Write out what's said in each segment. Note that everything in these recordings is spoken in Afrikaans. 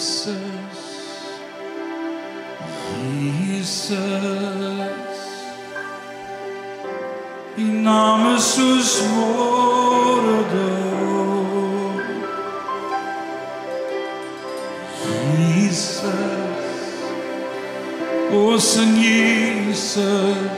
Jesus. Jesus. U naam is soos môredom. Jesus. Ons in Jesus.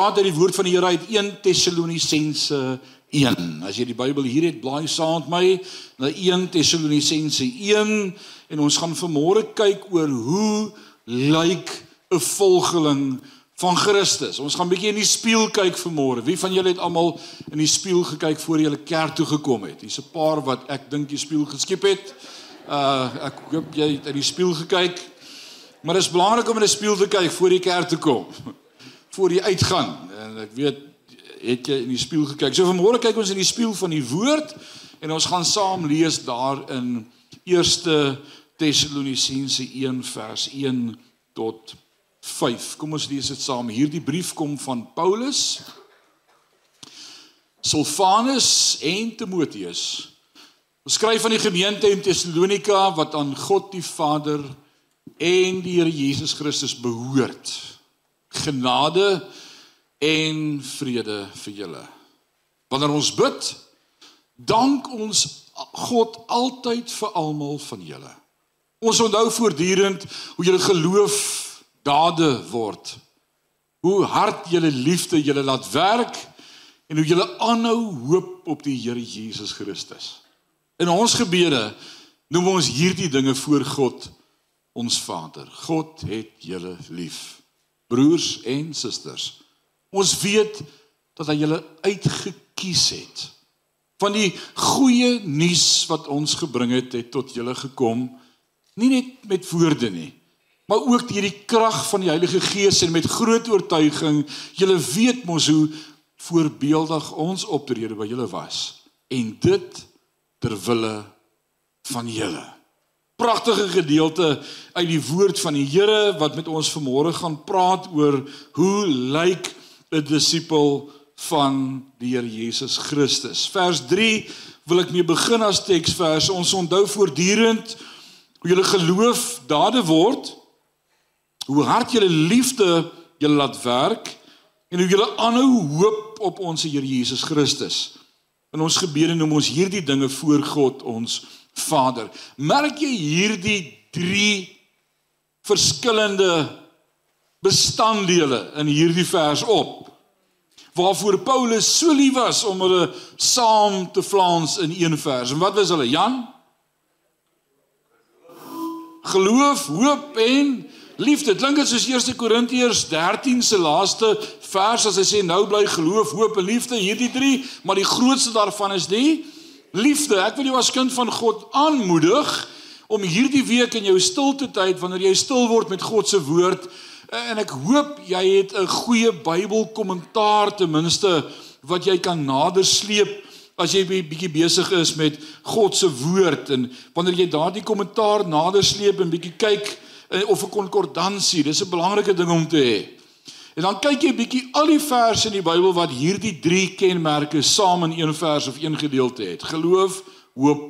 Praat uit die woord van die Here uit 1 Tessalonisense 1. As jy die Bybel hier het, blaai saam met my na 1 Tessalonisense 1 en ons gaan vanmôre kyk oor hoe lyk 'n volgeling van Christus. Ons gaan 'n bietjie in die spieël kyk vanmôre. Wie van julle het almal in die spieël gekyk voor jy kerk toe gekom het? Hier's 'n paar wat ek dink die spieël geskep het. Uh ek hoop jy het in die spieël gekyk. Maar dit is belangrik om in 'n spieël te kyk voor jy kerk toe kom voor jy uitgaan. En ek weet het jy in die spieël gekyk. So vanmôre kyk ons in die spieël van die woord en ons gaan saam lees daar in 1 Tessalonisense 1 vers 1 tot 5. Kom ons lees dit saam. Hierdie brief kom van Paulus, Silvanus en Timoteus. Ons skryf aan die gemeente in Tessalonika wat aan God die Vader en die Here Jesus Christus behoort genade en vrede vir julle. Wanneer ons bid, dank ons God altyd vir almal van julle. Ons onthou voortdurend hoe julle geloof dade word. Hoe hard julle liefde julle laat werk en hoe julle aanhou hoop op die Here Jesus Christus. In ons gebede noem ons hierdie dinge voor God ons Vader. God het julle lief broers en susters. Ons weet dat hy julle uitgekies het. Van die goeie nuus wat ons gebring het, het tot julle gekom, nie net met woorde nie, maar ook deur die krag van die Heilige Gees en met groot oortuiging. Julle weet mos hoe voorbeeldig ons optrede by julle was en dit ter wille van julle pragtige gedeelte uit die woord van die Here wat met ons vanmôre gaan praat oor hoe lyk 'n disipel van die Here Jesus Christus. Vers 3 wil ek mee begin as teksvers. Ons onthou voortdurend hoe julle geloof dade word, hoe hard julle liefde julle laat werk en hoe julle aanhou hoop op ons Here Jesus Christus. In ons gebede noem ons hierdie dinge voor God ons Vader. Merk jy hierdie 3 verskillende bestanddele in hierdie vers op? Waarvoor Paulus so lief was om hulle saam te flans in een vers. En wat was hulle? Jan? Geloof, hoop en Liefde klink dit soos 1 Korintiërs 13 se laaste vers as hy sê nou bly geloof, hoop en liefde, hierdie drie, maar die grootste daarvan is die liefde. Ek wil jou as kind van God aanmoedig om hierdie week in jou stilte tyd wanneer jy stil word met God se woord en ek hoop jy het 'n goeie Bybelkommentaar ten minste wat jy kan nader sleep as jy bietjie besig is met God se woord en wanneer jy daardie kommentaar nader sleep en bietjie kyk eh, of 'n konkordansie, dis 'n belangrike ding om te hê. En dan kyk jy bietjie al die verse in die Bybel wat hierdie drie kenmerke saam in een vers of een gedeelte het. Geloof, hoop,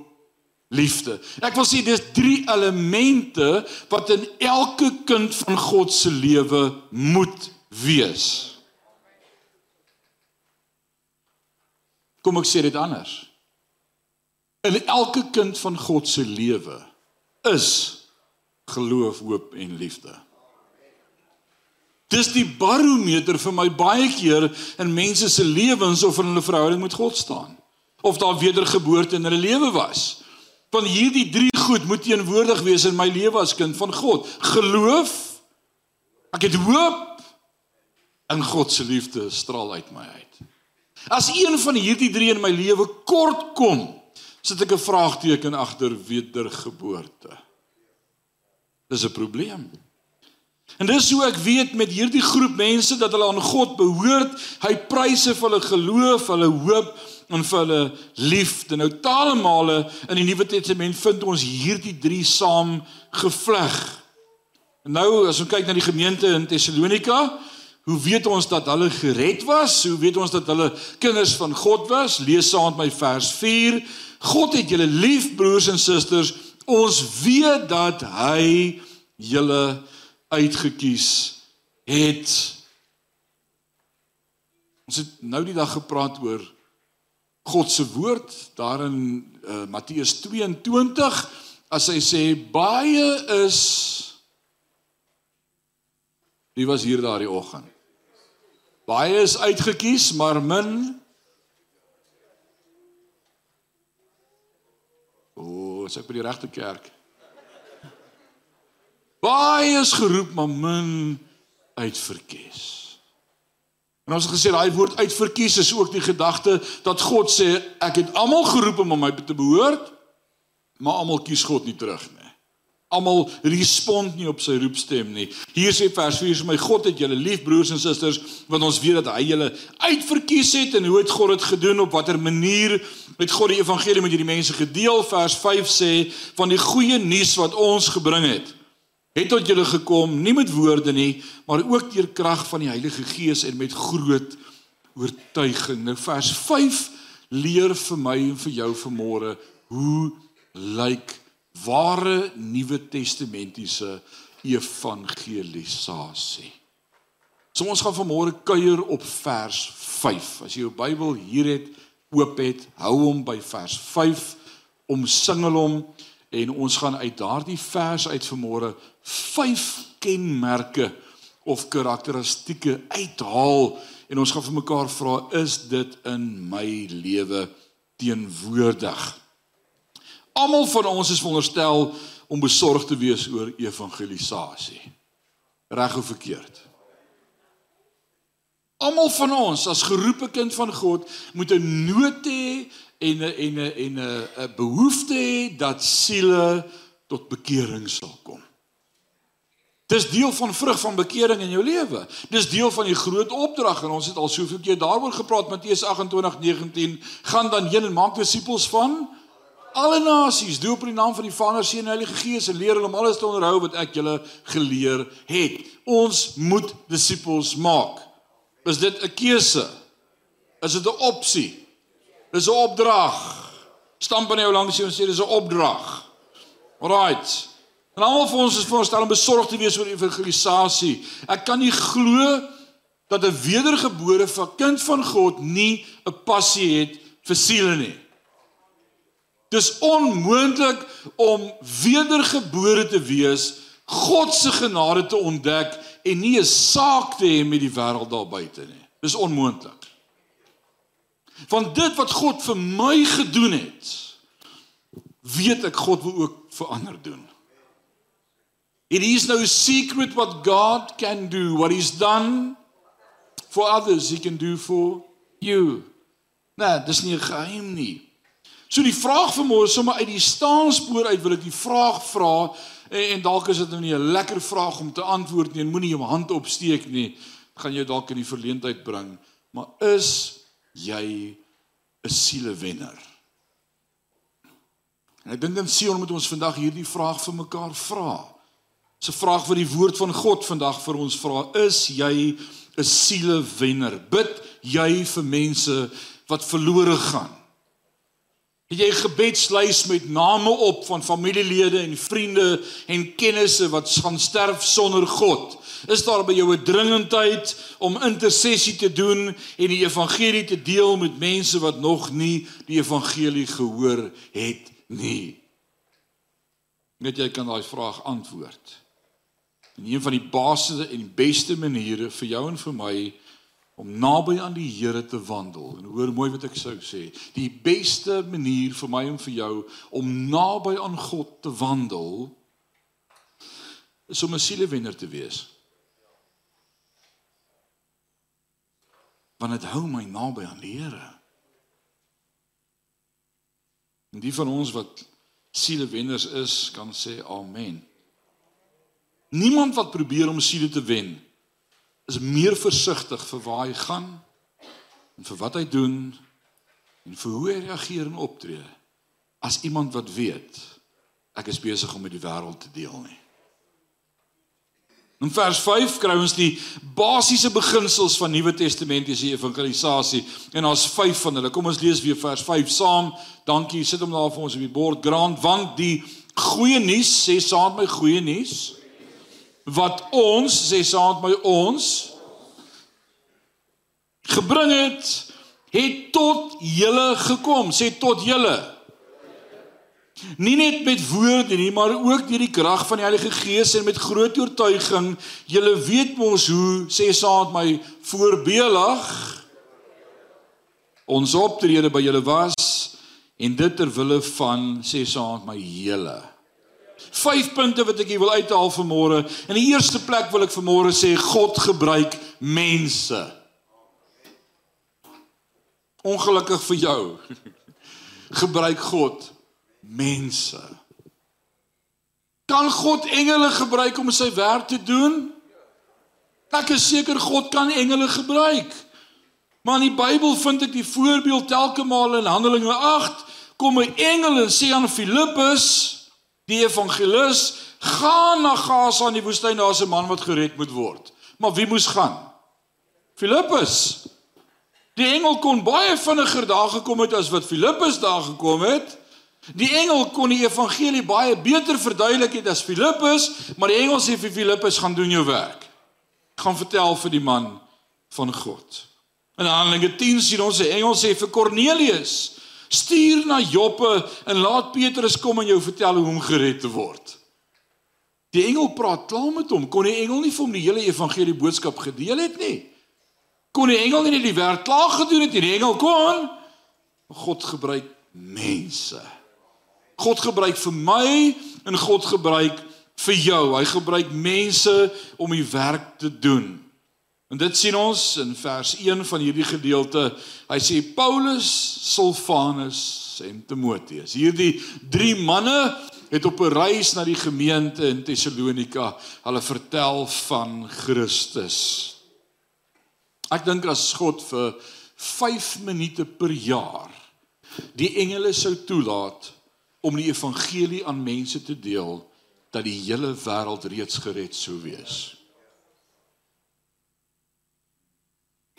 liefde. Ek wil sê dis drie elemente wat in elke kind van God se lewe moet wees. Kom ek sê dit anders. In elke kind van God se lewe is geloof, hoop en liefde. Dis die barometer vir my baie keer in mense se lewens of in hulle verhouding met God staan. Of daar wedergeboorte in hulle lewe was. Van hierdie drie goed moet teenwoordig wees in my lewe as kind van God. Geloof, ek het hoop en God se liefde straal uit my uit. As een van hierdie drie in my lewe kort kom, sit ek 'n vraagteken agter wedergeboorte. Dis 'n probleem. En dis hoe ek weet met hierdie groep mense dat hulle aan God behoort. Hy pryse vir hulle geloof, hulle hoop en vir hulle liefde. Nou taalmale in die Nuwe Testament vind ons hierdie drie saam gevleg. Nou as ons kyk na die gemeente in Tessalonika, hoe weet ons dat hulle gered was? Hoe weet ons dat hulle kinders van God was? Lees saam met my vers 4. God het julle lief broers en susters. Ons weet dat hy julle uitgekies het. Ons het nou die dag gepraat oor God se woord daar in uh, Matteus 22 as hy sê baie is Wie was hier daardie oggend? Baie is uitget kies, maar min O, oh, ek by die regte kerk. Baie is geroep, maar min uitverkies. En ons het gesê daai woord uitverkies is ook die gedagte dat God sê ek het almal geroep om aan my te behoort, maar almal kies God nie terug nie. Almal respond nie op sy roepstem nie. Hier sê vers 4 vir my God het julle lief broers en susters want ons weet dat hy julle uitverkies het en hoe het God dit gedoen op watter manier het God die evangelie met hierdie mense gedeel vers 5 sê van die goeie nuus wat ons gebring het het tot julle gekom nie met woorde nie, maar ook deur krag van die Heilige Gees en met groot oortuiging. Nou vers 5 leer vir my en vir jou vanmôre hoe lyk ware Nuwe Testamentiese evangelisasie. So ons gaan vanmôre kuier op vers 5. As jy jou Bybel hier het, oop het, hou hom by vers 5, omsingel hom en ons gaan uit daardie vers uit vanmôre vyf kenmerke of karakteristieke uithaal en ons gaan vir mekaar vra is dit in my lewe teenwoordig. Almal van ons is veronderstel om besorgd te wees oor evangelisasie. Reg of verkeerd? Almal van ons as geroepe kind van God moet 'n nood hê en 'n en 'n en 'n 'n behoefte hê dat siele tot bekering sal kom. Dis deel van vrug van bekering in jou lewe. Dis deel van die groot opdrag en ons het al soveel keer daaroor gepraat Matteus 28:19 gaan dan heen en maak disippels van alle nasies, doop in die naam van die Vader, Seun en Heilige Gees en leer hulle om alles te onderhou wat ek julle geleer het. Ons moet disippels maak. Is dit 'n keuse? Is dit 'n opsie? Dis 'n opdrag. Stamp aan jou langs jou en sê dis 'n opdrag. Alraight. En almal van ons is voorstel om besorgd te wees oor evangelisasie. Ek kan nie glo dat 'n wedergebore van kind van God nie 'n passie het vir siele nie. Dis onmoontlik om wedergebore te wees, God se genade te ontdek en nie 'n saak te hê met die wêreld daar buite nie. Dis onmoontlik van dit wat God vir my gedoen het, weet ek God wil ook vir ander doen. It is no secret what God can do. What he's done for others, he can do for you. Nee, dis nie 'n geheim nie. So die vraag vir môre sommer uit die staanspoor uit wil ek die vraag vra en, en dalk is dit nou nie 'n lekker vraag om te antwoord nie en moenie jou hand opsteek nie. Gaan jou dalk in die verleentheid bring, maar is jy 'n sielewenner? En ek dink in Sion moet ons vandag hierdie vraag vir mekaar vra. 'n vraag wat die woord van God vandag vir ons vra. Is jy 'n sielewenner? Bid jy vir mense wat verlore gaan? Het jy 'n gebedslys met name op van familielede en vriende en kennisse wat gaan sterf sonder God? Is daar by jou 'n dringendheid om intersessie te doen en die evangelie te deel met mense wat nog nie die evangelie gehoor het nie? Net jy kan daai vraag antwoord. En een van die basiese en beste maniere vir jou en vir my om naby aan die Here te wandel. En hoor mooi wat ek sou sê, die beste manier vir my en vir jou om naby aan God te wandel is om 'n sielewenner te wees. Want dit hou my naby aan die Here. En die van ons wat sielewenners is, kan sê amen. Niemand wat probeer om siele te wen is meer versigtig vir waar hy gaan en vir wat hy doen en vir hoe hy reageer en optree as iemand wat weet ek is besig om met die wêreld te deel nie. In vers 5 kry ons die basiese beginsels van Nuwe Testamentiese evangelisasie en daar's 5 van hulle. Kom ons lees weer vers 5 saam. Dankie, sit hom daar vir ons op die bord. Grant want die goeie nuus, sê saam met my goeie nuus wat ons sê saam met ons gebring het het tot julle gekom. Sê tot julle. Nie net met woorde nie maar ook deur die krag van die Heilige Gees en met groot oortuiging. Julle weet mos hoe sê met my voorbeelig ons optrede by julle was en dit ter wille van sê met my hele vyf punte wat ek hier wil uithaal vir môre. In die eerste plek wil ek vir môre sê God gebruik mense. Ongelukkig vir jou. Gebruik God mense. Kan God engele gebruik om sy werk te doen? Ek is seker God kan engele gebruik. Maar in die Bybel vind ek die voorbeeld telke male in Handelinge 8 kom 'n engel en sê aan Filippus die evangelis gaan na Gaza in die woestyn daar's 'n man wat gered moet word. Maar wie moes gaan? Filippus. Die engel kon baie vinniger daar gekom het as wat Filippus daar gekom het. Die engel kon die evangelie baie beter verduidelik het as Filippus, maar die engel sê vir Filippus gaan doen jou werk. Gaan vertel vir die man van God. In Handelinge 10 sien ons 'n engel sê vir Kornelius, Stuur na Joppe en laat Petrus kom en jou vertel hoe om gered te word. Die engel praat klaar met hom. Kon die engel nie vir hom die hele evangelie boodskap gedeel het nie? Kon die engel nie die werk klaar gedoen het nie? Die engel kon. God gebruik mense. God gebruik vir my en God gebruik vir jou. Hy gebruik mense om die werk te doen. En dit sien ons in vers 1 van hierdie gedeelte. Hy sê Paulus, Silvanus en Timoteus. Hierdie drie manne het op 'n reis na die gemeente in Tessalonika hulle vertel van Christus. Ek dink as God vir 5 minute per jaar die engele sou toelaat om die evangelie aan mense te deel dat die hele wêreld reeds gered sou wees.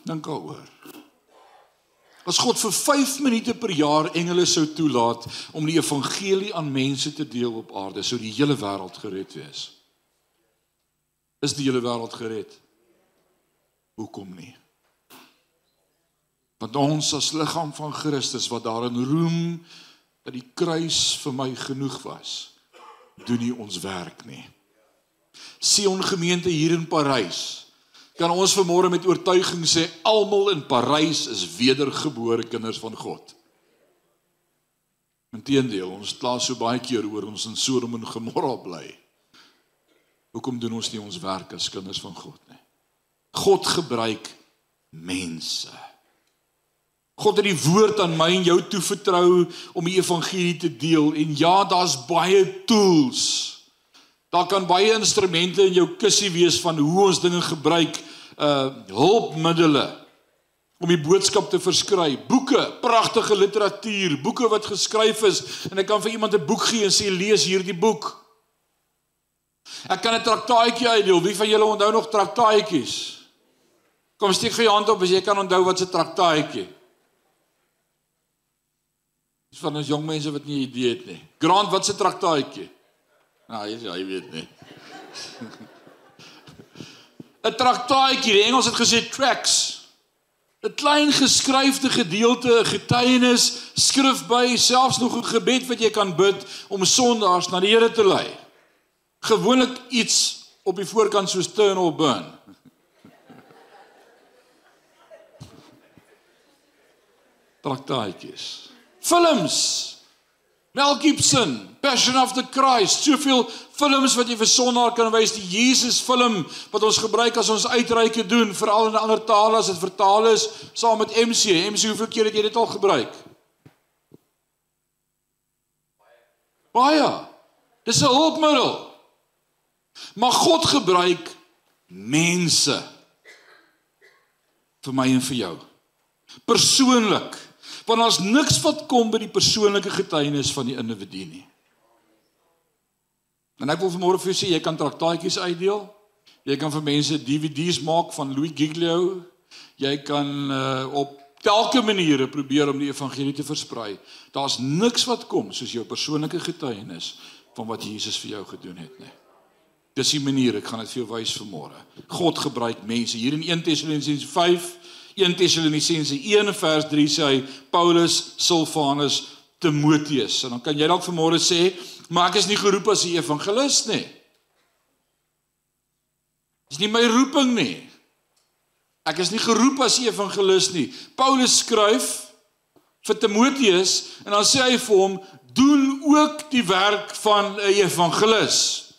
Dink daaroor. As God vir 5 minute per jaar engele sou toelaat om die evangelie aan mense te deel op aarde, sou die hele wêreld gered wees. Is die hele wêreld gered? Hoekom nie? Want ons as liggaam van Christus wat daarin roem dat die kruis vir my genoeg was, doen nie ons werk nie. Sion gemeente hier in Parys kan ons vanmôre met oortuiging sê almal in Parys is wedergebore kinders van God. Inteendeel, ons kla so baie keer oor ons in Sodom en Gomorra bly. Hoekom doen ons nie ons werk as kinders van God nie? God gebruik mense. God het die woord aan my en jou toevertrou om die evangelie te deel en ja, daar's baie tools. Daar kan baie instrumente in jou kussie wees van hoe ons dinge gebruik, uh hulpmiddele om die boodskap te verskry. Boeke, pragtige literatuur, boeke wat geskryf is en ek kan vir iemand 'n boek gee en sê lees hierdie boek. Ek kan 'n traktaatjie uitdeel. Wie van julle onthou nog traktaatjies? Kom steek gou jou hand op as jy kan onthou wat 'n traktaatjie. Dis van ons jong mense wat nie idee het nie. Grant, wat 'n traktaatjie? Nou, jy jy weet nie. 'n Traktaatjie, die Engels het gesê tracts. 'n klein geskryfde gedeelte, 'n getuienis, skrif by, selfs nog 'n gebed wat jy kan bid om sondaars na die Here te lei. Gewoonlik iets op die voorkant soos turn or burn. Traktaatjies. Films. Mel Gibson, Passion of the Christ, soveel films wat jy vir sondaar kan wys, die Jesus film wat ons gebruik as ons uitreike doen, veral in ander tale as dit vertaal is saam met MC. MC, hoeveel keer het jy dit al gebruik? Baie. Dis 'n hulpmiddel. Maar God gebruik mense vir my en vir jou. Persoonlik want ons niks wat kom by die persoonlike getuienis van die individu nie. En ek wil vanmôre vir julle sê jy kan traktaatjies uitdeel. Jy kan vir mense DVD's maak van Louis Giglio. Jy kan uh, op elke maniere probeer om die evangelie te versprei. Daar's niks wat kom soos jou persoonlike getuienis van wat Jesus vir jou gedoen het nie. Dis die manier, ek gaan dit vir jou wys vanmôre. God gebruik mense. Hier in 1 Tessalonisense 5 1 Tessalonisense 1 vers 3 sê hy Paulus, Silvanus, Timoteus. En dan kan jy dalk vanmôre sê, maar ek is nie geroep as 'n evangelis nie. Dis nie my roeping nie. Ek is nie geroep as 'n evangelis nie. Paulus skryf vir Timoteus en dan sê hy vir hom, doen ook die werk van 'n evangelis.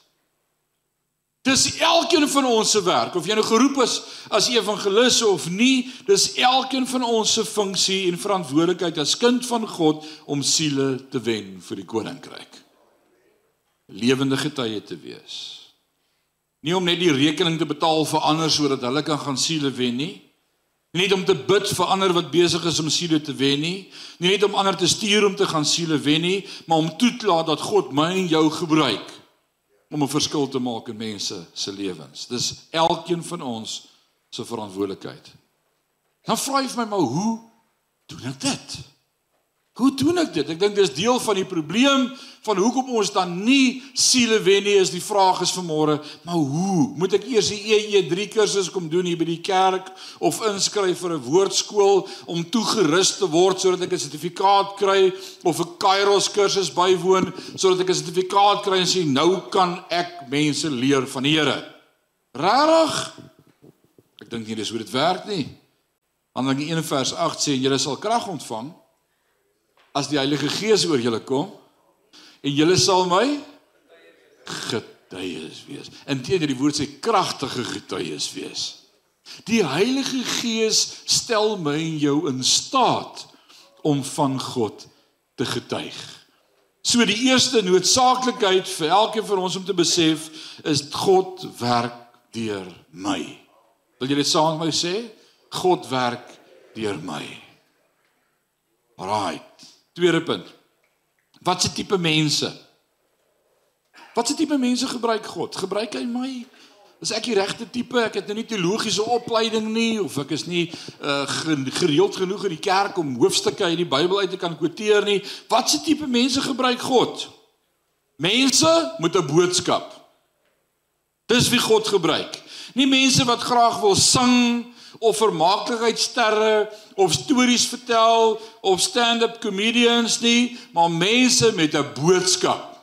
Dis elkeen van ons se werk of jy nou geroep is as evangelis of nie, dis elkeen van ons se funksie en verantwoordelikheid as kind van God om siele te wen vir die koninkryk. Lewende getuie te wees. Nie om net die rekening te betaal vir ander sodat hulle kan gaan siele wen nie. Nie net om te bid vir ander wat besig is om siele te wen nie. Nie net om ander te stuur om te gaan siele wen nie, maar om toe te laat dat God my en jou gebruik om 'n verskil te maak in mense se lewens. Dis elkeen van ons se verantwoordelikheid. Dan vra jy vir my maar hoe doen ek dit? Hoe doen ek dit? Ek dink dis deel van die probleem van hoekom ons dan nie siele wen nie is die vraag is vanmôre, maar hoe? Moet ek eers die EE3 kursus kom doen hier by die kerk of inskryf vir 'n woordskool om toegerus te word sodat ek 'n sertifikaat kry of 'n Kairos kursus bywoon sodat ek 'n sertifikaat kry en sê nou kan ek mense leer van die Here? Rarig? Ek dink nie dis hoe dit werk nie. Handelinge 1 vers 8 sê julle sal krag ontvang as die Heilige Gees oor julle kom en julle sal my getuies wees. Inteendeel die woord sê kragtige getuies wees. Die Heilige Gees stel my en jou in staat om van God te getuig. So die eerste noodsaaklikheid vir elkeen van ons om te besef is God werk deur my. Wil jy dit saam met my sê? God werk deur my. Right. Tweede punt. Wat se tipe mense? Wat se tipe mense gebruik God? Gebruik hy my? Is ek die regte tipe? Ek het nou nie teologiese opleiding nie of ek is nie uh gereeld genoeg in die kerk om hoofstukke uit die Bybel uit te kan quoteer nie. Wat se tipe mense gebruik God? Mense met 'n boodskap. Dis wie God gebruik. Nie mense wat graag wil sing of vermaaklikheidsterre of stories vertel of stand-up comedians nie, maar mense met 'n boodskap.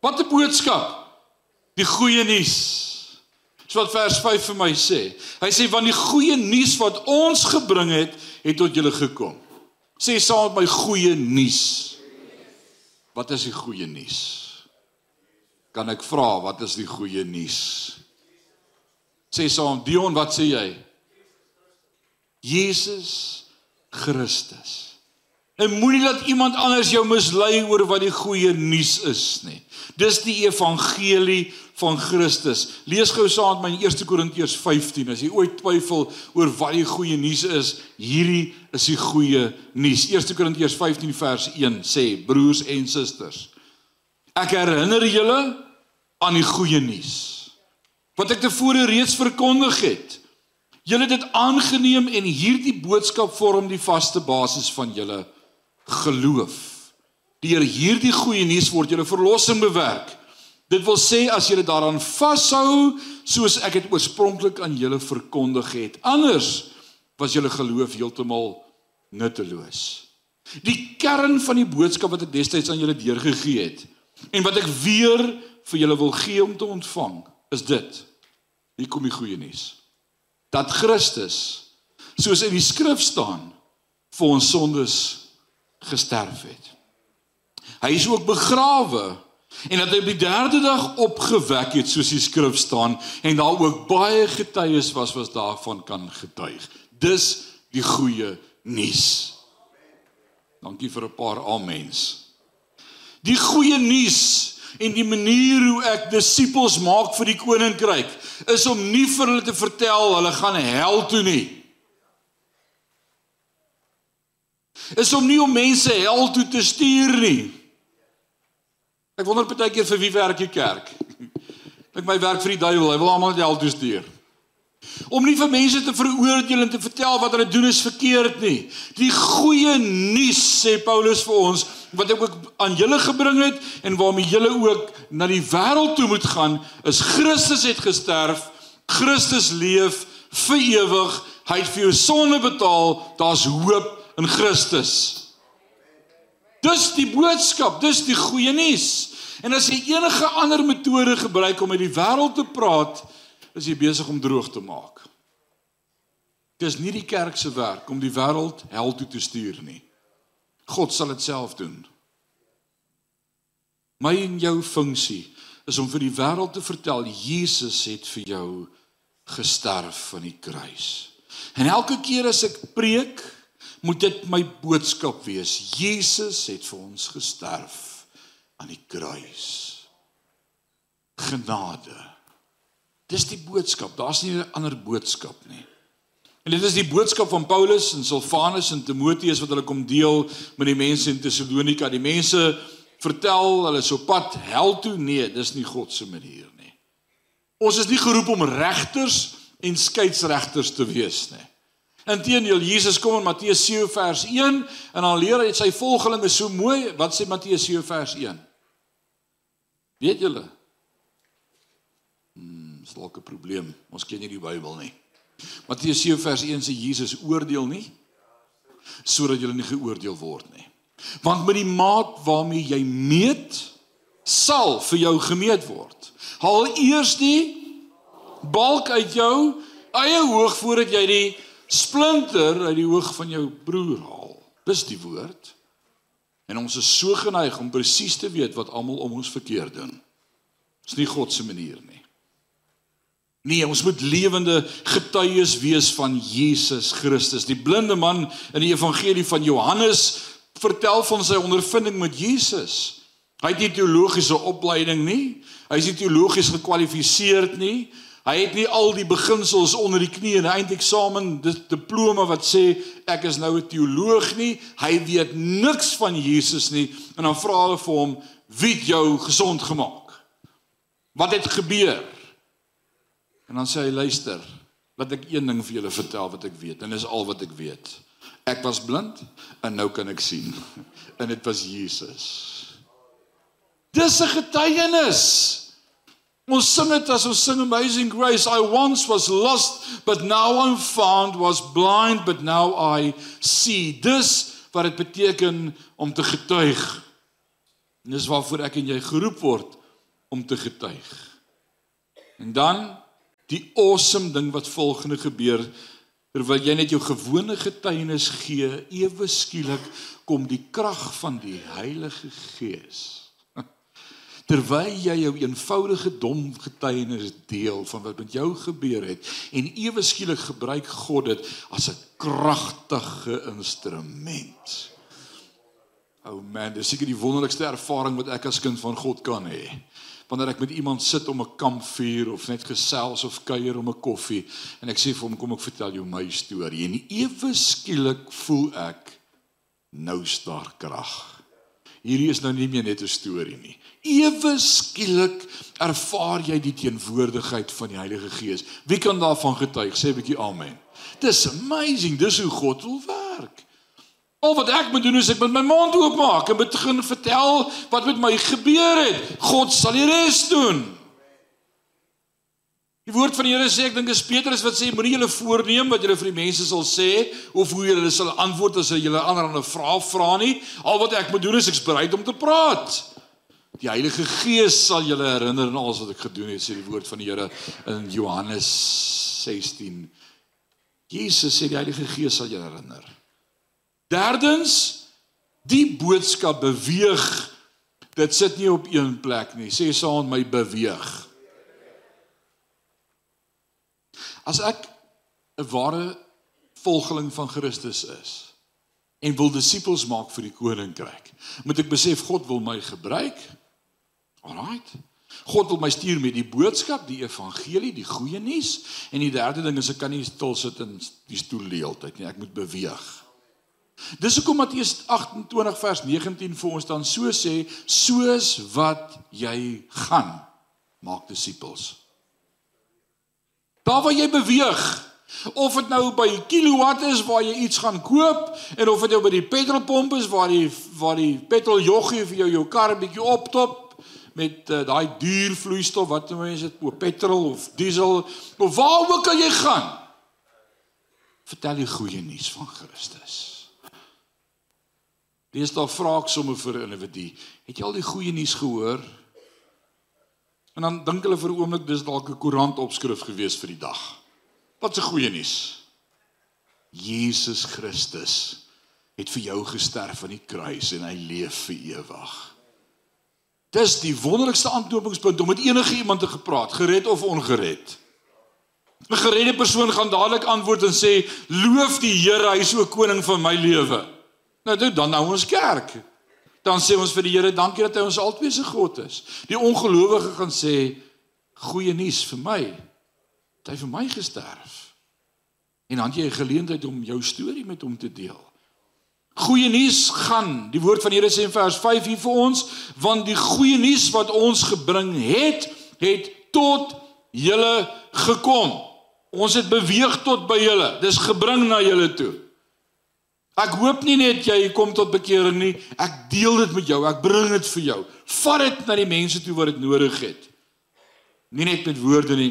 Wat 'n boodskap? Die goeie nuus. Dis wat vers 5 vir my sê. Hy sê want die goeie nuus wat ons gebring het, het tot julle gekom. Sê saam met my goeie nuus. Wat is die goeie nuus? kan ek vra wat is die goeie nuus? Sê saam, Dion, wat sê jy? Jesus Christus. En moenie laat iemand anders jou mislei oor wat die goeie nuus is nie. Dis die evangelie van Christus. Lees gou saam met my in 1 Korintiërs 15 as jy ooit twyfel oor wat die goeie nuus is, hierdie is die goeie nuus. 1 Korintiërs 15 vers 1 sê: Broers en susters, ek herinner julle aan die goeie nuus wat ek tevore reeds verkondig het. Julle het dit aangeneem en hierdie boodskap vorm die vaste basis van julle geloof. Deur hierdie goeie nuus word julle verlossing bewerk. Dit wil sê as julle daaraan vashou soos ek dit oorspronklik aan julle verkondig het. Anders was julle geloof heeltemal nutteloos. Die kern van die boodskap wat ek destyds aan julle deurgegee het en wat ek weer vir julle wil gee om te ontvang, is dit. Hier kom die goeie nuus. Dat Christus soos in die skrif staan vir ons sondes gesterf het. Hy is ook begrawe en dat hy op die derde dag opgewek het soos die skrif staan en daar ook baie getuies was wat daarvan kan getuig. Dis die goeie nuus. Dankie vir 'n paar amens. Die goeie nuus en die manier hoe ek disippels maak vir die koninkryk is om nie vir hulle te vertel hulle gaan hel toe nie. is om nie om mense hel toe te stuur nie. Ek wonder baie keer vir wie werk jy kerk? Ek my werk vir die duiwel, hy wil almal hel toe stuur. Om nie vir mense te veroordeel en te vertel wat hulle doen is verkeerd nie. Die goeie nuus sê Paulus vir ons wat ek ook aan julle gebring het en waarmee julle ook na die wêreld toe moet gaan is Christus het gesterf, Christus leef vir ewig, hy het vir jou sonde betaal, daar's hoop in Christus. Dis die boodskap, dis die goeie nuus. En as jy enige ander metode gebruik om met die wêreld te praat, is jy besig om droog te maak. Dis nie die kerk se werk om die wêreld hel toe te stuur nie. God sal dit self doen. My en jou funksie is om vir die wêreld te vertel Jesus het vir jou gesterf aan die kruis. En elke keer as ek preek, moet dit my boodskap wees. Jesus het vir ons gesterf aan die kruis. Genade. Dis die boodskap. Daar's nie 'n ander boodskap nie. En dit is die boodskap van Paulus en Silvanus en Timoteus wat hulle kom deel met die mense in Tessalonika. Die mense vertel hulle is op pad hel toe. Nee, dis nie God se manier nie. Ons is nie geroep om regters en skeieregters te wees nie. Inteendeel Jesus kom in Matteus 7 vers 1 en dan leer hy sy volgelinge so mooi wat sê Matteus 7 vers 1. Weet julle? Hmm, is dalk 'n probleem. Ons ken nie die Bybel nie. Matteus 7 vers 1 sê Jesus oordeel nie sodat jy nie geoordeel word nie. Want met die maat waarmee jy meet, sal vir jou gemeet word. Haal eers die balk uit jou eie hoog voordat jy die splinter uit die oog van jou broer haal. Dis die woord. En ons is so geneig om presies te weet wat almal om ons verkeerd doen. Dis nie God se manier nie. Nee, ons moet lewende getuies wees van Jesus Christus. Die blinde man in die evangelie van Johannes vertel van sy ondervinding met Jesus. Hy het nie teologiese opleiding nie. Hy is nie teologies gekwalifiseerd nie. Hy het nie al die beginsels onder die knie en eindeksamen dis diploma wat sê ek is nou 'n teoloog nie. Hy weet niks van Jesus nie en dan vra hulle vir hom wie het jou gesond gemaak? Wat het gebeur? En dan sê hy luister, laat ek een ding vir julle vertel wat ek weet en dis al wat ek weet. Ek was blind en nou kan ek sien. En dit was Jesus. Dis 'n getuienis. Ons sing dit as ons sing Amazing Grace. I once was lost, but now I'm found, was blind, but now I see. Dis wat dit beteken om te getuig. En dis waarvoor ek en jy geroep word om te getuig. En dan die awesome ding wat volgende gebeur terwyl jy net jou gewone getuienis gee, ewe skielik kom die krag van die Heilige Gees terwyl jy jou eenvoudige dom getuienis deel van wat met jou gebeur het en ewe skielik gebruik God dit as 'n kragtige instrument. O oh man, dis seker die wonderlikste ervaring wat ek as kind van God kan hê. Wanneer ek met iemand sit om 'n kampvuur of net gesels of kuier om 'n koffie en ek sê vir hom kom ek vertel jou my storie en ewe skielik voel ek nou's daar krag. Hierdie is nou nie meer net 'n storie nie. Ewe skielik ervaar jy die teenwoordigheid van die Heilige Gees. Wie kan daarvan getuig? Sê 'n bietjie amen. Dis amazing, dis hoe God wil werk. Al wat ek moet doen is ek moet my mond oopmaak en begin vertel wat met my gebeur het. God sal die res doen. Die woord van die Here sê ek dink is Petrus wat sê moenie julle voorneem wat julle vir die mense sal sê of hoe julle sal antwoord as hulle ander 'n vraag vra nie. Al wat ek moet doen is ek's bereid om te praat. Die Heilige Gees sal julle herinner aan alles wat ek gedoen het, sê die woord van die Here in Johannes 16. Jesus sê die Heilige Gees sal julle herinner. Derdens, die boodskap beweeg. Dit sit nie op een plek nie. Sê saam my beweeg. As ek 'n ware volgeling van Christus is en wil disippels maak vir die koninkryk, moet ek besef God wil my gebruik. Alraight. God wil my stuur met die boodskap, die evangelie, die goeie nuus en die derde ding is ek kan nie stil sit in die stoel die hele tyd nie, ek moet beweeg. Dis hoekom Matteus 28 vers 19 vir ons dan so sê, soos wat jy gaan, maak disippels. Daar waar jy beweeg, of dit nou by kilowatt is waar jy iets gaan koop en of dit nou by die petrolpomp is waar die waar die petroljoggie vir jou jou kar 'n bietjie optop met uh, daai duur vloeistof wat mense dit op petrol of diesel of waar ook al jy gaan. Vertel die goeie nuus van Christus. Dis daar vra ek sommer vir 'n individu. Het jy al die goeie nuus gehoor? En dan dink hulle vir 'n oomblik dis dalk 'n koerant opskrif gewees vir die dag. Wat 'n goeie nuus. Jesus Christus het vir jou gesterf aan die kruis en hy leef vir ewig. Dis die wonderlikste aanknopingspunt om met enige iemand te gepraat, gered of ongered. 'n Geredde persoon gaan dadelik antwoord en sê: "Loof die Here, hy is o koning van my lewe." Nou dan nou ons kerk dan sê ons vir die Here dankie dat hy ons altyd se God is. Die ongelowige gaan sê goeie nuus vir my. Dat hy vir my gesterf. En dan jy 'n geleentheid om jou storie met hom te deel. Goeie nuus gaan, die woord van die Here sê in vers 5 hier vir ons, want die goeie nuus wat ons gebring het, het tot julle gekom. Ons het beweeg tot by julle. Dis gebring na julle toe. Ek hoop nie net jy kom tot bekering nie. Ek deel dit met jou. Ek bring dit vir jou. Vat dit na die mense toe wat dit nodig het. Nie net met woorde nie,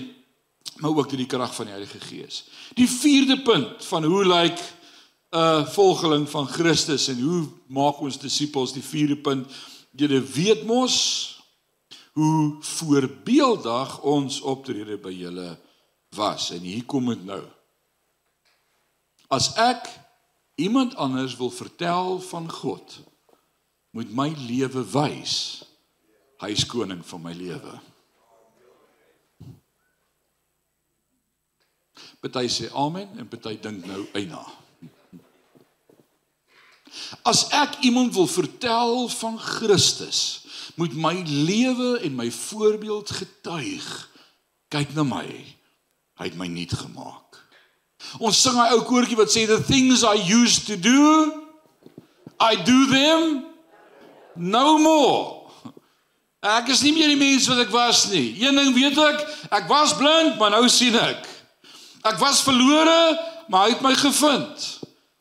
maar ook deur die krag van die Heilige Gees. Die vierde punt van hoe lyk 'n volgeling van Christus en hoe maak ons disippels? Die vierde punt, julle weet mos hoe voorbeeldig ons optrede by julle was en hier kom dit nou. As ek iemand anders wil vertel van God, moet my lewe wys hy is koning van my lewe. Party sê amen en party dink nou eina. As ek iemand wil vertel van Christus, moet my lewe en my voorbeeld getuig. Kyk na my. Hy het my nuut gemaak. Ons sing 'n ou koortjie wat sê the things I used to do I do them no more. Ek is nie meer die mens wat ek was nie. Een ding weet ek, ek was blind, maar nou sien ek. Ek was verlore, maar hy het my gevind.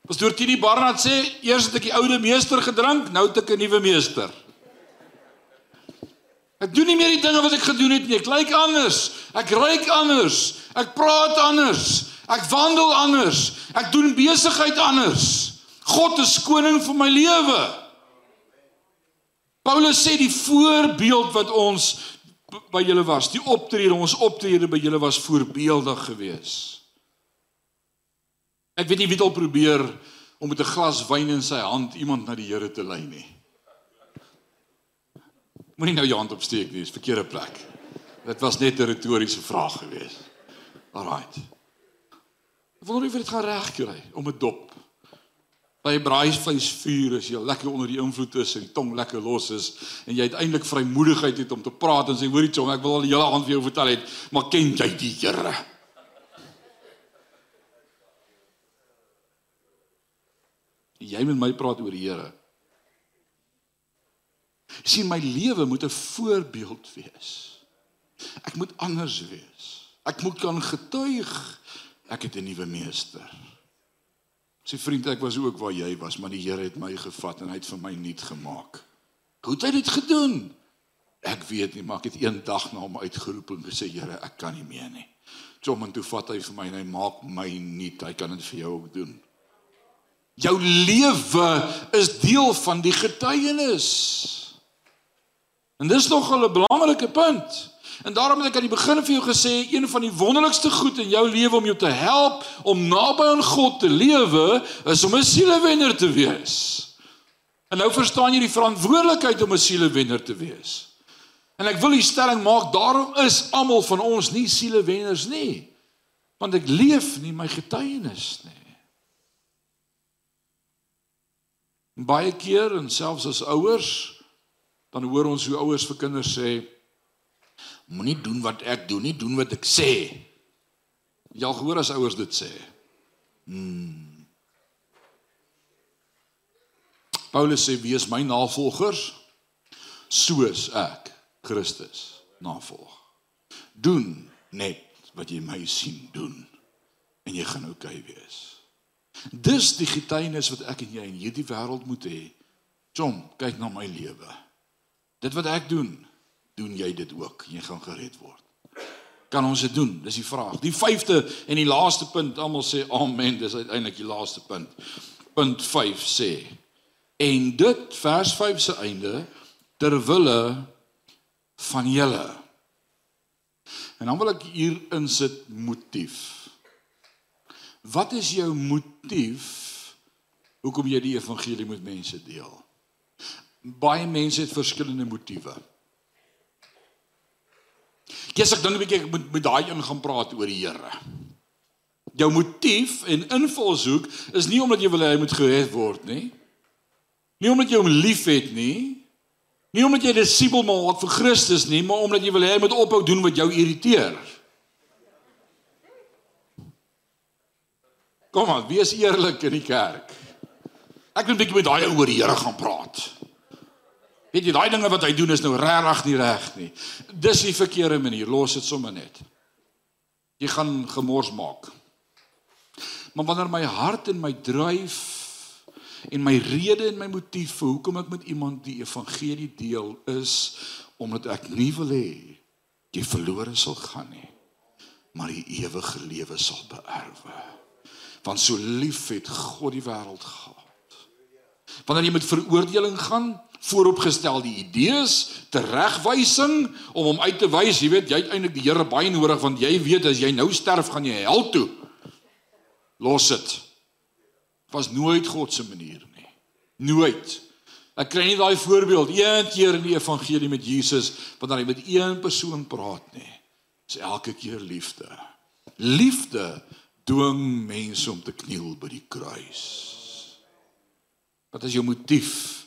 Pastoor Tini Barnard sê, eers het ek die oude meester gedrink, nou het ek 'n nuwe meester. Ek doen nie meer die dinge wat ek gedoen het nie. Ek lyk anders. Ek ruik anders. Ek praat anders. Ek wandel anders. Ek doen besigheid anders. God is koning van my lewe. Paulus sê die voorbeeld wat ons by julle was, die optrede, ons optrede by julle was voorbeeldig geweest. Ek weet nie wie dit al probeer om met 'n glas wyn in sy hand iemand na die Here te lei nie. Moenie nou jou hand opsteek nie, dis verkeerde plek. Dit was net 'n retoriese vraag geweest. Alraight. Ek wonder of jy dit gaan regkry om 'n dop. By 'n braaivleisvuur is jy lekker onder die invloed is en tong lekker los is en jy uiteindelik vrymoedigheid het om te praat en sê hoorie tong, ek wil al die hele aand vir jou vertel het, maar ken jy die Here? Jy met my praat oor die Here. Sien my lewe moet 'n voorbeeld wees. Ek moet anders wees. Ek moet kan getuig ek het 'n nuwe meester. Sy vriend ek was ook waar jy was, maar die Here het my gevat en hy het vir my nuut gemaak. Hoe het hy dit gedoen? Ek weet nie, maar ek het eendag na hom uitgeroep en gesê Here, ek kan nie meer nie. Kom en toe vat hy vir my en hy maak my nuut. Hy kan dit vir jou ook doen. Jou lewe is deel van die getuienis. En dis nogal 'n belangrike punt. En daarom het ek aan die begin vir jou gesê een van die wonderlikste goed in jou lewe om jou te help om naby aan God te lewe is om 'n sielewenner te wees. En nou verstaan jy die verantwoordelikheid om 'n sielewenner te wees. En ek wil die stelling maak daarom is almal van ons nie sielewenners nie. Want ek leef nie my getuienis nie. Baie keer en selfs as ouers dan hoor ons hoe ouers vir kinders sê moenie doen wat ek doen nie, doen wat ek sê. Jy al gehoor as ouers dit sê. Hmm. Paulus sê wees my navolgers soos ek Christus navolg. Doen net wat jy my sien doen en jy gaan oukei okay wees. Dis die getuienis wat ek en jy in hierdie wêreld moet hê. Kom, kyk na my lewe. Dit wat ek doen, doen jy dit ook jy gaan gered word. Kan ons dit doen? Dis die vraag. Die 5de en die laaste punt, almal sê amen, dis uiteindelik die laaste punt. Punt 5 sê en dit vers 5 se einde ter wille van julle. En dan wil ek hier insit motief. Wat is jou motief hoekom jy die evangelie met mense deel? Baie mense het verskillende motiewe. Kies ek dink 'n bietjie ek moet met daai een gaan praat oor die Here. Jou motief en invalshoek is nie omdat jy wil hy moet gered word nie. Nie omdat jy hom liefhet nie. Nie omdat jy disipel maak vir Christus nie, maar omdat jy wil hy moet ophou doen wat jou irriteer. Kom aan, wees eerlik in die kerk. Ek wil 'n bietjie met daai ou oor die Here gaan praat. Weet jy, daai dinge wat hy doen is nou regtig nie reg nie. Dis die verkeerde manier. Los dit sommer net. Jy gaan gemors maak. Maar wanneer my hart en my dryf en my rede en my motief vir hoekom ek met iemand die evangelie deel is omdat ek nie wil hê jy verlore sal gaan nie, maar die ewige lewe sal beerwe. Want so lief het God die wêreld gehad. Wanneer jy met veroordeling gaan, vooropgestelde idees, teregwysing om hom uit te wys, jy weet, jy het eintlik die Here baie nodig want jy weet as jy nou sterf gaan jy hel toe. Los dit. Was nooit God se manier nie. Nooit. Ek kry nie daai voorbeeld een keer in die evangelie met Jesus wanneer hy met een persoon praat nie. Dis elke keer liefde. Liefde dwing mense om te kniel by die kruis. Wat is jou motief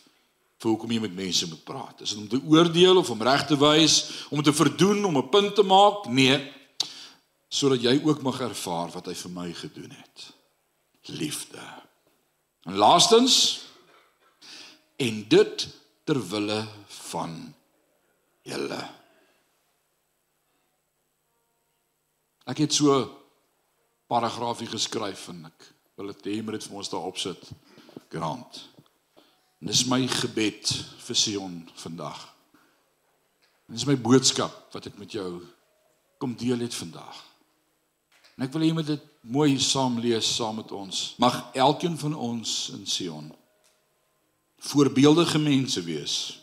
vir hoekom jy met mense moet praat? Is dit om te oordeel of om reg te wys, om te verdoen, om 'n punt te maak? Nee. Sodat jy ook mag ervaar wat hy vir my gedoen het. Liefde. En laastens en dit ter wille van julle. Ek het so paragraafie geskryf en ek wil dit hê moet dit vir ons daar opsit. Grant. En dis my gebed vir Sion vandag. En dis my boodskap wat ek met jou kom deel het vandag. En ek wil hê jy moet dit mooi saam lees saam met ons. Mag elkeen van ons in Sion voorbeeldige mense wees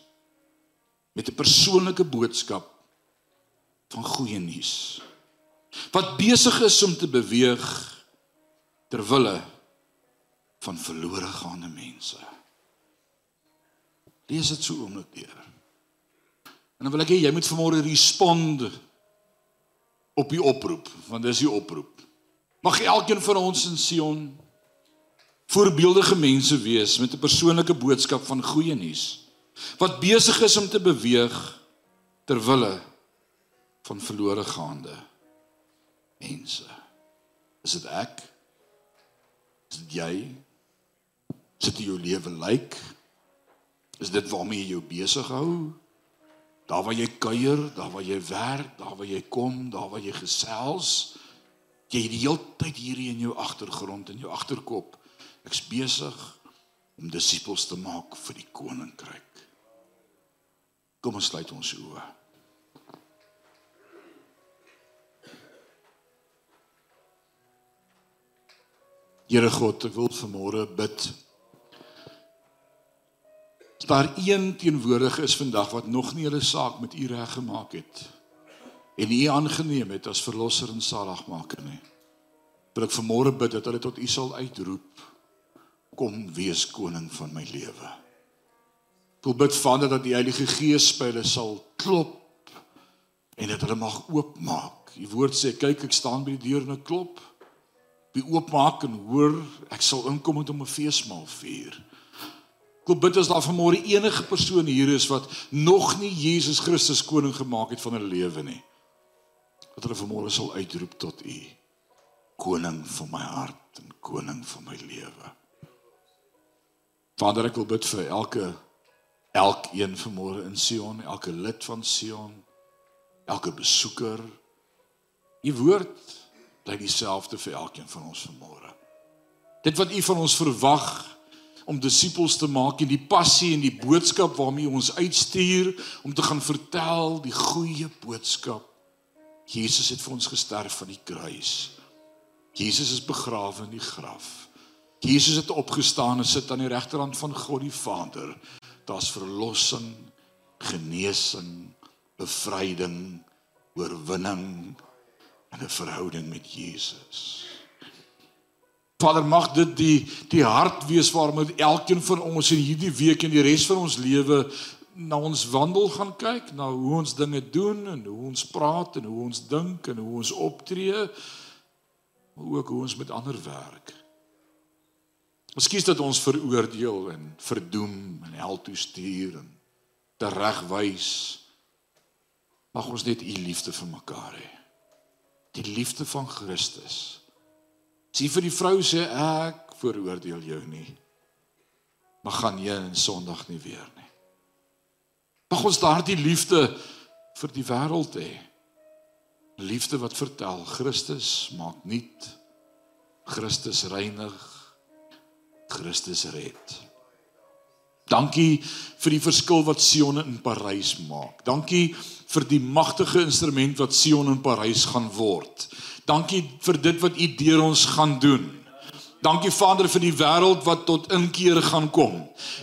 met 'n persoonlike boodskap van goeie nuus wat besig is om te beweeg ter wille van verlore gaande mense. Lees dit so oomblik deur. En dan wil ek hê jy moet vanmôre respond op die oproep, want dis die oproep. Mag elkeen van ons in Sion voorbeeldige mense wees met 'n persoonlike boodskap van goeie nuus wat besig is om te beweeg ter wille van verlore gaande mense. Is dit ek? Is dit jy? Is dit jou lewe lyk? Is dit waarmee jy jou besig hou? Daar waar jy kuier, daar waar jy werk, daar waar jy kom, daar waar jy gesels, jy het die hele tyd hier in jou agtergrond en jou agterkop. Ek's besig om disippels te maak vir die koninkryk. Kom ons sluit ons oë. Here God, ek wil vanmôre bid. As daar een teenwoordig is vandag wat nog nie hulle saak met U reg gemaak het en U aangeneem het as verlosser en saligmaker nie. Wil ek vanmôre bid dat hulle tot U sal uitroep. Kom wees koning van my lewe. Wil bid Vader dat die Heilige Gees by hulle sal klop en dat hulle mag oopmaak. U woord sê kyk ek staan by die deur en ek klop wie oopmaak en hoor ek sal inkom om 'n feesmaal vier. Ek wil bid as daar vanmôre enige persoon hier is wat nog nie Jesus Christus koning gemaak het van hulle lewe nie. Dat hulle vanmôre sal uitroep tot U koning van my hart en koning van my lewe. Vader ek wil bid vir elke elkeen vanmôre in Sion, elke lid van Sion, elke besoeker. U woord bly dieselfde vir elkeen van ons vanmôre. Dit wat U van ons verwag om disippels te maak en die passie en die boodskap waarmee ons uitstuur om te gaan vertel die goeie boodskap. Jesus het vir ons gesterf aan die kruis. Jesus is begrawe in die graf. Jesus het opgestaan en sit aan die regterhand van God die Vader. Daar's verlossing, genesing, bevryding, oorwinning in 'n verhouding met Jesus. Vader mag dit die die hart wees waarmee elkeen van ons in hierdie week en die res van ons lewe na ons wandel gaan kyk, na hoe ons dinge doen en hoe ons praat en hoe ons dink en hoe ons optree, maar ook hoe ons met ander werk. Miskien dat ons veroordeel en verdoem en hel toe stuur en teregwys. Mag ons net u liefde vir mekaar hê die liefde van Christus. Sien vir die vrou sê ek veroordeel jou nie. Maar gaan jy in Sondag nie weer nie. Mag ons daardie liefde vir die wêreld hê. Liefde wat vertel Christus maak nuut. Christus reinig. Christus red. Dankie vir die verskil wat Sion in Parys maak. Dankie vir die magtige instrument wat Sion in Parys gaan word. Dankie vir dit wat U deur ons gaan doen. Dankie Vader vir die wêreld wat tot inkeer gaan kom.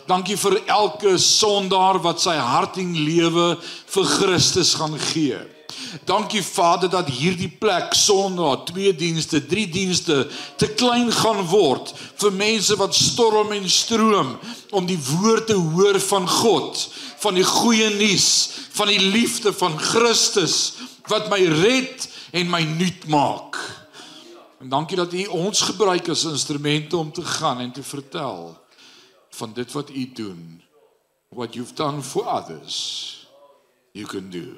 Dankie vir elke sondaar wat sy hart en lewe vir Christus gaan gee. Dankie Vader dat hierdie plek Sondag, twee dienste, drie dienste te klein gaan word vir mense wat storm en stroom om die woord te hoor van God, van die goeie nuus, van die liefde van Christus wat my red en my nuut maak. En dankie dat U ons gebruik as instrumente om te gaan en te vertel van dit wat U doen. What you've done for others, you can do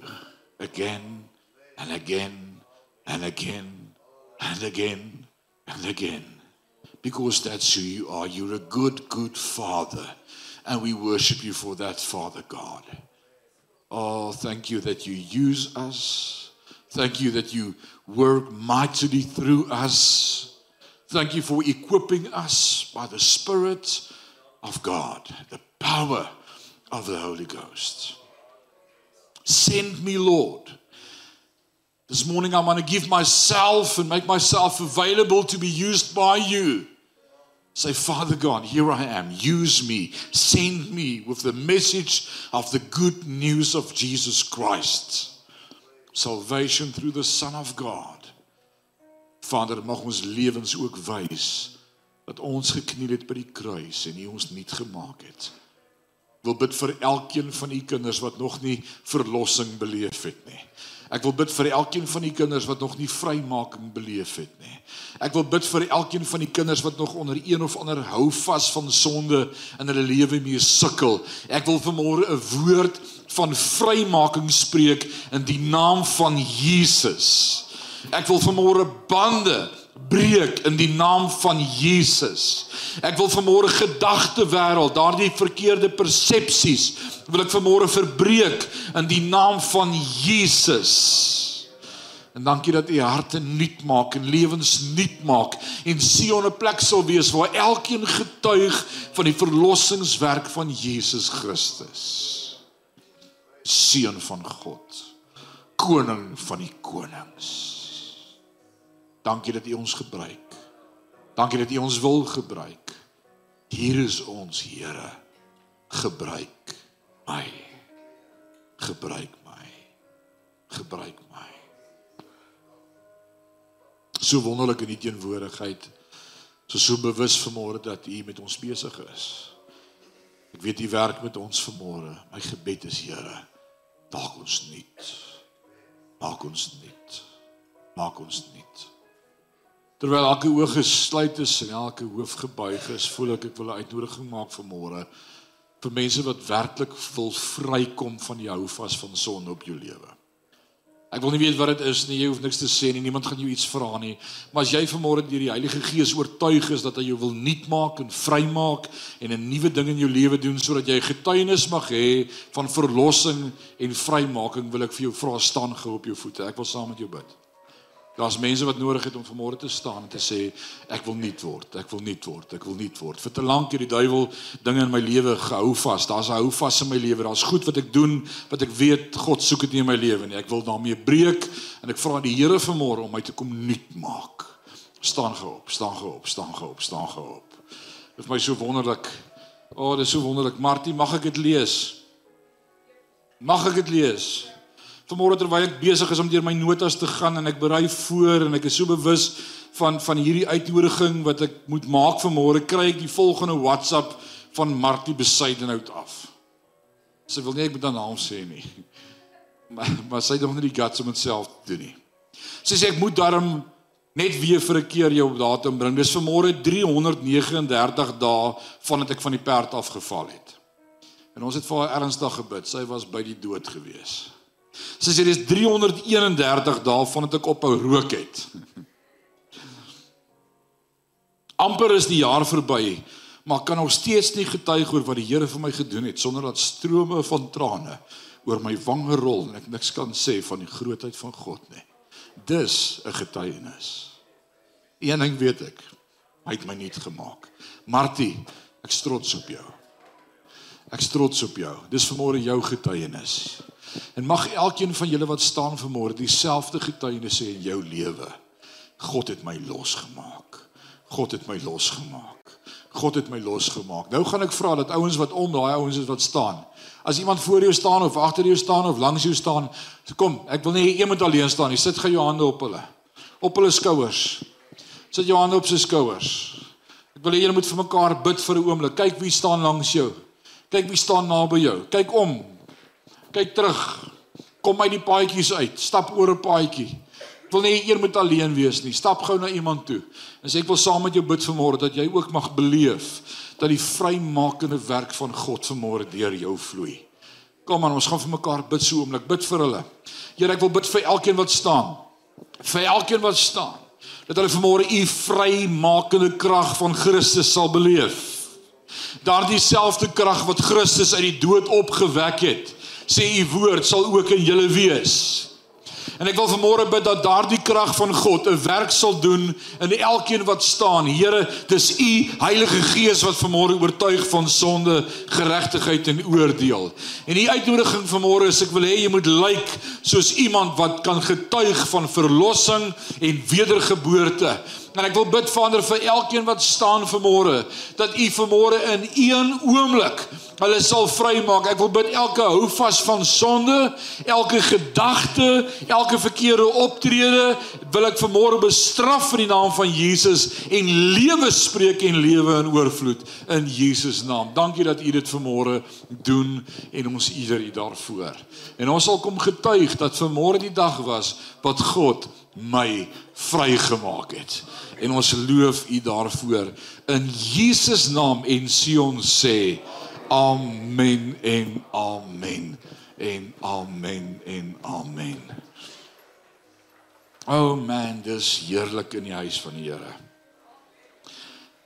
again and again and again and again and again. Because that's who you are. You're a good, good Father. And we worship you for that, Father God. Oh, thank you that you use us. Thank you that you work mightily through us. Thank you for equipping us by the Spirit of God, the power of the Holy Ghost. Send me, Lord. This morning, I want to give myself and make myself available to be used by you. Say, Father God, here I am. Use me. Send me with the message of the good news of Jesus Christ. Salvation through the Son of God. Vader, mag ons lewens ook wys dat ons gekniel het by die kruis en U ons nuut gemaak het. Ek wil bid vir elkeen van u kinders wat nog nie verlossing beleef het nie. Ek wil bid vir elkeen van die kinders wat nog nie vrymaking beleef het nie. Ek wil bid vir elkeen van die kinders wat nog onder een of ander houvas van sonde in hulle lewe mee sukkel. Ek wil vanmôre 'n woord van vrymaking spreek in die naam van Jesus. Ek wil vanmôre bande breek in die naam van Jesus. Ek wil vanmôre gedagte wêreld, daardie verkeerde persepsies, wil ek vanmôre verbreek in die naam van Jesus. En dankie dat u harte nuut maak en lewens nuut maak en Sion 'n plek sal wees waar elkeen getuig van die verlossingswerk van Jesus Christus. Seun van God, koning van die konings. Dankie dat U ons gebruik. Dankie dat U ons wil gebruik. Hier is ons Here. Gebruik my. Gebruik my. Gebruik my. So wonderlik in U teenwoordigheid. So so bewus vanmôre dat U met ons besig is. Ek weet U werk met ons vanmôre. My gebed is Here, maak ons nuut. Maak ons nuut. Maak ons nuut. Terwyl elke oog gesluit is en elke hoof gebuig is, voel ek ek wil 'n uitnodiging maak vir môre vir mense wat werklik wil vrykom van die houvas van sonde op jou lewe. Ek wil nie weet wat dit is nie, jy hoef niks te sê nie, niemand gaan jou iets vra nie, maar as jy vanmôre deur die Heilige Gees oortuig is dat hy jou wil nuut maak en vrymaak en 'n nuwe ding in jou lewe doen sodat jy getuienis mag hê van verlossing en vrymaking, wil ek vir jou vra staan gou op jou voete. Ek wil saam met jou bid. Daar's mense wat nodig het om vanmôre te staan en te sê ek wil nuut word, ek wil nuut word, ek wil nuut word. Vir te lank het die duiwel dinge in my lewe gehou vas. Daar's 'n hou vas in my lewe. Daar's goed wat ek doen wat ek weet God soek dit nie in my lewe nie. Ek wil daarmee breek en ek vra die Here vanmôre om my te kom nuut maak. Staan gou op, staan gou op, staan gou op, staan gou op. Dit is my so wonderlik. O, oh, dit is so wonderlik. Martie, mag ek dit lees? Mag ek dit lees? Vanmôre terwyl ek besig is om deur my notas te gaan en ek berei voor en ek is so bewus van van hierdie uitnodiging wat ek moet maak vanmôre, kry ek die volgende WhatsApp van Martie Besuidenhout af. Sy wil nie ek moet haar naam sê nie. Maar maar sy het nog nie die guts om dit self te doen nie. Sy sê ek moet daarom net weer vir 'n keer jou datum bring. Dis vanmôre 339 dae vandat ek van die perd afgeval het. En ons het vir haar ernstig gebid. Sy was by die dood gewees. Sy sê dis 331 dae vandat ek ophou rook het. amper is die jaar verby, maar kan nog steeds nie getuig oor wat die Here vir my gedoen het sonder dat strome van trane oor my wange rol en ek niks kan sê van die grootheid van God nie. Dis 'n getuienis. Een ding weet ek, hy het my nuut gemaak. Martie, ek trots op jou. Ek trots op jou. Dis vanmôre jou getuienis. En mag elkeen van julle wat staan vanmôre dieselfde getuienis sê in jou lewe. God het my losgemaak. God het my losgemaak. God het my losgemaak. Nou gaan ek vra dat ouens wat om daai ouens is wat staan. As iemand voor jou staan of agter jou staan of langs jou staan, kom, ek wil nie hê een moet alleen staan nie. Sit gou jou hande op hulle. Op hulle skouers. Sit jou hande op sy skouers. Ek wil hê julle moet vir mekaar bid vir 'n oomblik. Kyk wie staan langs jou. Kyk wie staan naby jou. Kyk om kyk terug. Kom uit die paadjies uit. Stap oor 'n paadjie. Ek wil nie eer moet alleen wees nie. Stap gou na iemand toe. En sê ek wil saam met jou bid vanmôre dat jy ook mag beleef dat die vrymakende werk van God vanmôre deur jou vloei. Kom aan, ons gaan vir mekaar bid so oomblik. Bid vir hulle. Here, ek wil bid vir elkeen wat staan. Vir elkeen wat staan. Dat hulle vanmôre u vrymakende krag van Christus sal beleef. Daardie selfde krag wat Christus uit die dood opgewek het sê u woord sal ook in julle wees. En ek wil vanmôre bid dat daardie krag van God 'n werk sal doen in elkeen wat staan. Here, dis u Heilige Gees wat vanmôre oortuig van sonde, geregtigheid en oordeel. En die uitnodiging vanmôre is ek wil hê jy moet lyk soos iemand wat kan getuig van verlossing en wedergeboorte En ek wil bid Vader vir elkeen wat staan vanmôre dat U vanmôre in een oomblik hulle sal vrymaak. Ek wil bid elke houvas van sonde, elke gedagte, elke verkeerde optrede wil ek vanmôre bestraf in die naam van Jesus en lewe spreek en lewe in oorvloed in Jesus naam. Dankie dat U dit vanmôre doen en ons eer U daarvoor. En ons sal kom getuig dat vanmôre die dag was wat God my vrygemaak het. En ons loof U daarvoor in Jesus naam en Sion sê amen en amen en amen en amen. O oh man, dis heerlik in die huis van die Here.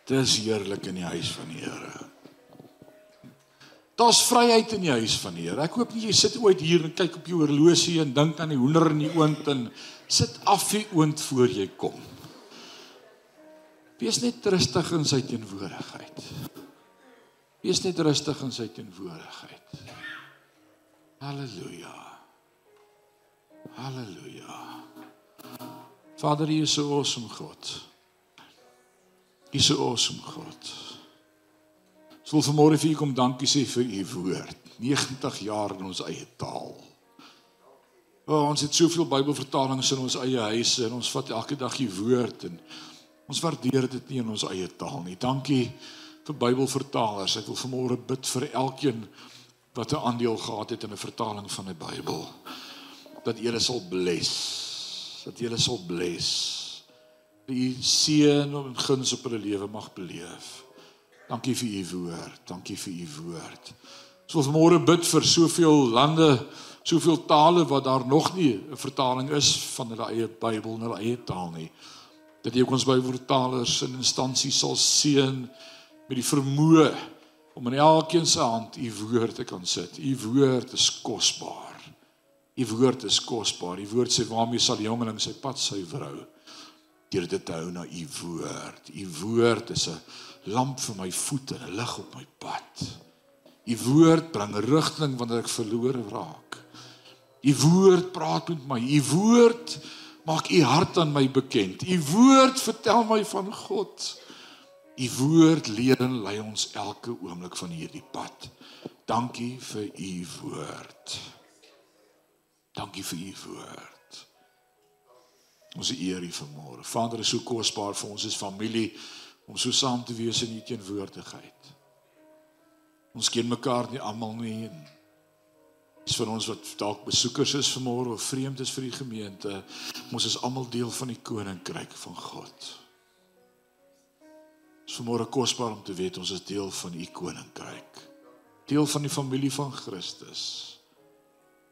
Dis heerlik in die huis van die Here. Daar's vryheid in die huis van die Here. Ek hoop nie jy sit ooit hier en kyk op jou horlosie en dink aan die hoender in die oond en sit af die oond voor jy kom. Wees net rustig in sy teenwoordigheid. Wees net rustig in sy teenwoordigheid. Halleluja. Halleluja. Vader, U is so awesome God. U is so awesome God. Ons wil vanmôre vir U kom dankie sê vir U woord. 90 jaar in ons eie taal. O, ons het soveel Bybelvertalings in ons eie huise en ons vat elke dag U woord en ons waardeer dit nie in ons eie taal nie. Dankie vir Bybelvertalers. Ek wil vanmôre bid vir elkeen wat 'n aandeel gehad het in 'n vertaling van 'n Bybel. Dat U sal bless. Dat U sal bless. Dat U seën en guns op hulle lewe mag beleef. Dankie vir u woord. Dankie vir u woord. Ons wil vanmôre bid vir soveel lande, soveel tale wat daar nog nie 'n vertaling is van hulle eie Bybel in hulle eie taal nie. Dat U ook ons Bybelvertalers en instansies sal seën met die vermoë om in elkeen se hand u woord te kan sit. U woord is kosbaar. U woord is kosbaar. Die woord sê waarmee sal die jongeling sy pad suiwer hou? Deur dit te hou na u woord. U woord is 'n lamp vir my voete en 'n lig op my pad. U woord bring rigting wanneer ek verlore raak. U woord praat met my. U woord maak u hart aan my bekend. U woord vertel my van God. U woord leer en lei ons elke oomblik van hierdie pad. Dankie vir u woord. Dankie vir u woord. Ons eer u vanmôre. Vader is so kosbaar vir ons as familie om so saam te wees in u teenwoordigheid. Ons ken mekaar nie almal nie. Dis vir ons wat dalk besoekers is vanmôre of vreemd is vir die gemeente. Ons is almal deel van die koninkryk van God. Is vanmôre kosbaar om te weet ons is deel van u koninkryk. Deel van die familie van Christus.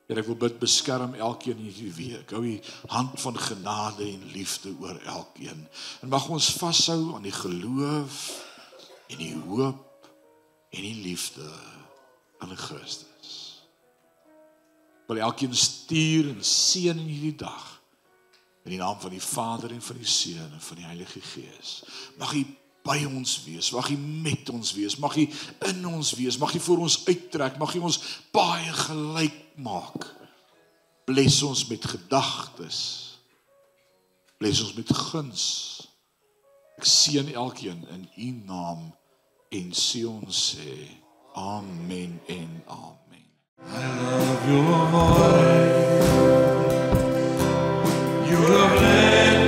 Here ek wil bid beskerm elkeen hierdie week. Hou u hand van genade en liefde oor elkeen. En mag ons vashou aan die geloof en die hoop en die liefde aan Christus. Wil elkeen stuur en seën in hierdie dag in die naam van die Vader en van die Seun en van die Heilige Gees. Mag u by ons wees. Mag U met ons wees. Mag U in ons wees. Mag U vir ons uittrek. Mag U ons baie gelyk maak. Bless ons met gedagtes. Bless ons met guns. Ek seën elkeen in U naam en Sion sê amen en amen. I love your voice. You have led